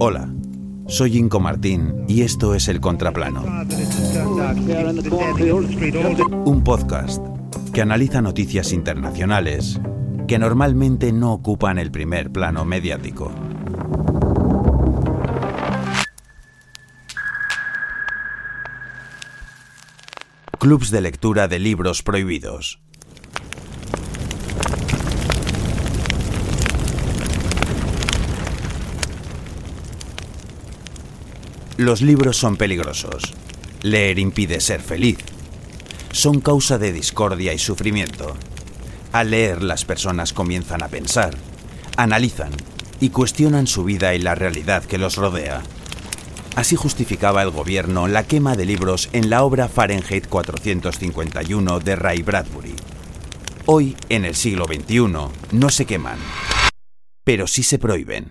Hola, soy Inco Martín y esto es El Contraplano. Un podcast que analiza noticias internacionales que normalmente no ocupan el primer plano mediático. Clubs de lectura de libros prohibidos. Los libros son peligrosos. Leer impide ser feliz. Son causa de discordia y sufrimiento. Al leer las personas comienzan a pensar, analizan y cuestionan su vida y la realidad que los rodea. Así justificaba el gobierno la quema de libros en la obra Fahrenheit 451 de Ray Bradbury. Hoy, en el siglo XXI, no se queman, pero sí se prohíben.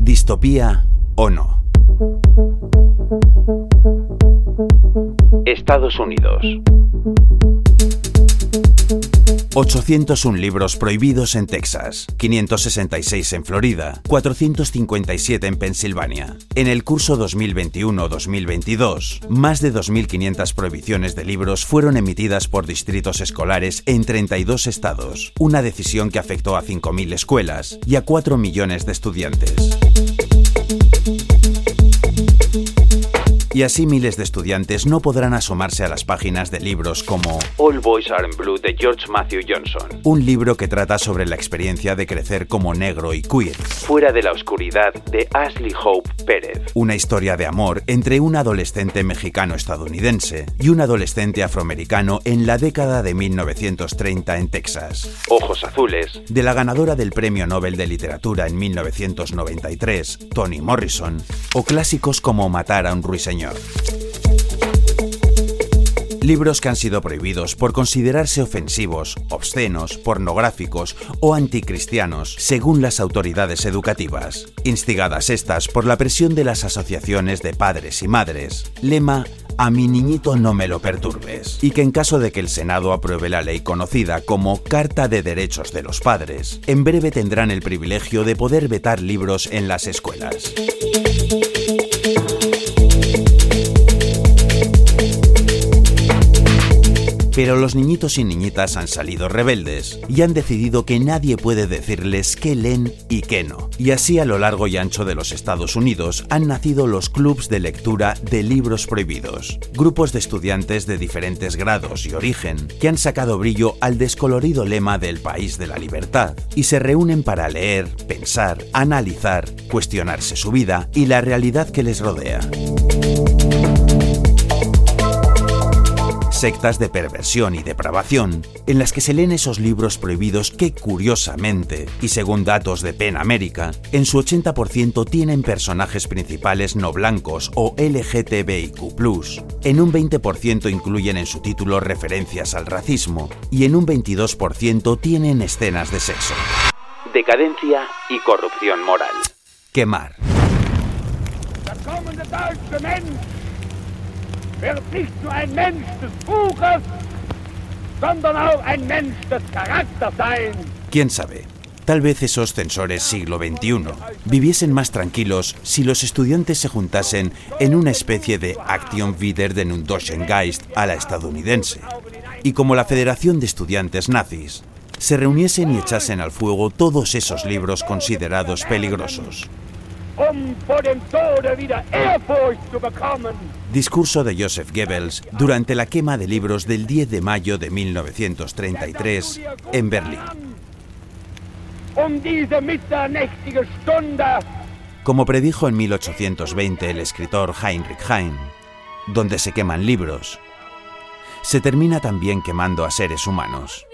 Distopía o no. Estados Unidos. 801 libros prohibidos en Texas, 566 en Florida, 457 en Pensilvania. En el curso 2021-2022, más de 2.500 prohibiciones de libros fueron emitidas por distritos escolares en 32 estados, una decisión que afectó a 5.000 escuelas y a 4 millones de estudiantes. Y así miles de estudiantes no podrán asomarse a las páginas de libros como All Boys Are in Blue de George Matthew Johnson, un libro que trata sobre la experiencia de crecer como negro y queer, Fuera de la oscuridad de Ashley Hope Pérez, una historia de amor entre un adolescente mexicano-estadounidense y un adolescente afroamericano en la década de 1930 en Texas. Ojos azules, de la ganadora del Premio Nobel de Literatura en 1993, Toni Morrison, o clásicos como Matar a un ruiseñor. Libros que han sido prohibidos por considerarse ofensivos, obscenos, pornográficos o anticristianos, según las autoridades educativas, instigadas estas por la presión de las asociaciones de padres y madres. Lema a mi niñito no me lo perturbes, y que en caso de que el Senado apruebe la ley conocida como Carta de Derechos de los Padres, en breve tendrán el privilegio de poder vetar libros en las escuelas. Pero los niñitos y niñitas han salido rebeldes y han decidido que nadie puede decirles qué leen y qué no. Y así a lo largo y ancho de los Estados Unidos han nacido los clubs de lectura de libros prohibidos, grupos de estudiantes de diferentes grados y origen que han sacado brillo al descolorido lema del país de la libertad y se reúnen para leer, pensar, analizar, cuestionarse su vida y la realidad que les rodea. Sectas de perversión y depravación, en las que se leen esos libros prohibidos que, curiosamente, y según datos de PEN América, en su 80% tienen personajes principales no blancos o LGTBIQ, en un 20% incluyen en su título referencias al racismo y en un 22% tienen escenas de sexo. Decadencia y corrupción moral. Quemar. Nicht nur ein Mensch des Buches, sondern auch ein Mensch des Charakters sein. ¿Quién sabe? Tal vez esos censores siglo XXI viviesen más tranquilos si los estudiantes se juntasen en una especie de Action Wieder den Geist a la estadounidense, y como la Federación de Estudiantes Nazis, se reuniesen y echasen al fuego todos esos libros considerados peligrosos. Discurso de Joseph Goebbels durante la quema de libros del 10 de mayo de 1933 en Berlín. Como predijo en 1820 el escritor Heinrich Heine, donde se queman libros, se termina también quemando a seres humanos.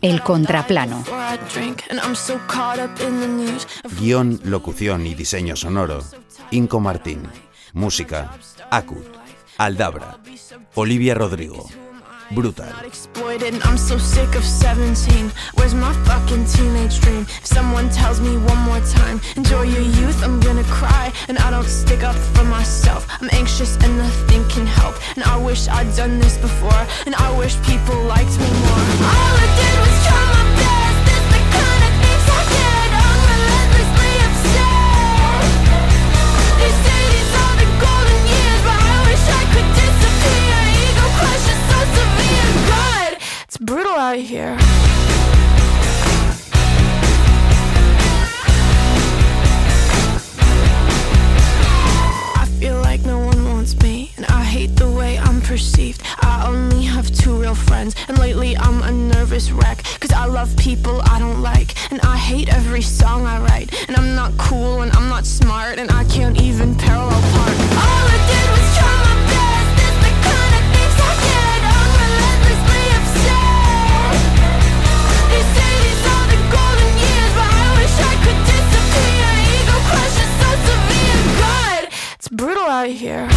El contraplano. Guión, locución y diseño sonoro. Inco Martín. Música. Acut. Aldabra. Olivia Rodrigo. brutal. Exploited, I'm so sick of 17. Where's my fucking teenage dream? If someone tells me one more time, enjoy your youth, I'm gonna cry. And I don't stick up for myself. I'm anxious and nothing can help. And I wish I'd done this before, and I wish people liked me more. All I did was try my best. This the kind of things I get. I'm oh, relentlessly upset. They say these are the golden years, but I wish I could disappear. Ego so severe. It's brutal out here. Two real friends And lately I'm a nervous wreck. Cause I love people I don't like And I hate every song I write. And I'm not cool and I'm not smart And I can't even parallel park All I did was try my best. It's the kind of things I I'm relentlessly upset They say these are the golden years But I wish I could disappear. Ego crush is so God, it's brutal out here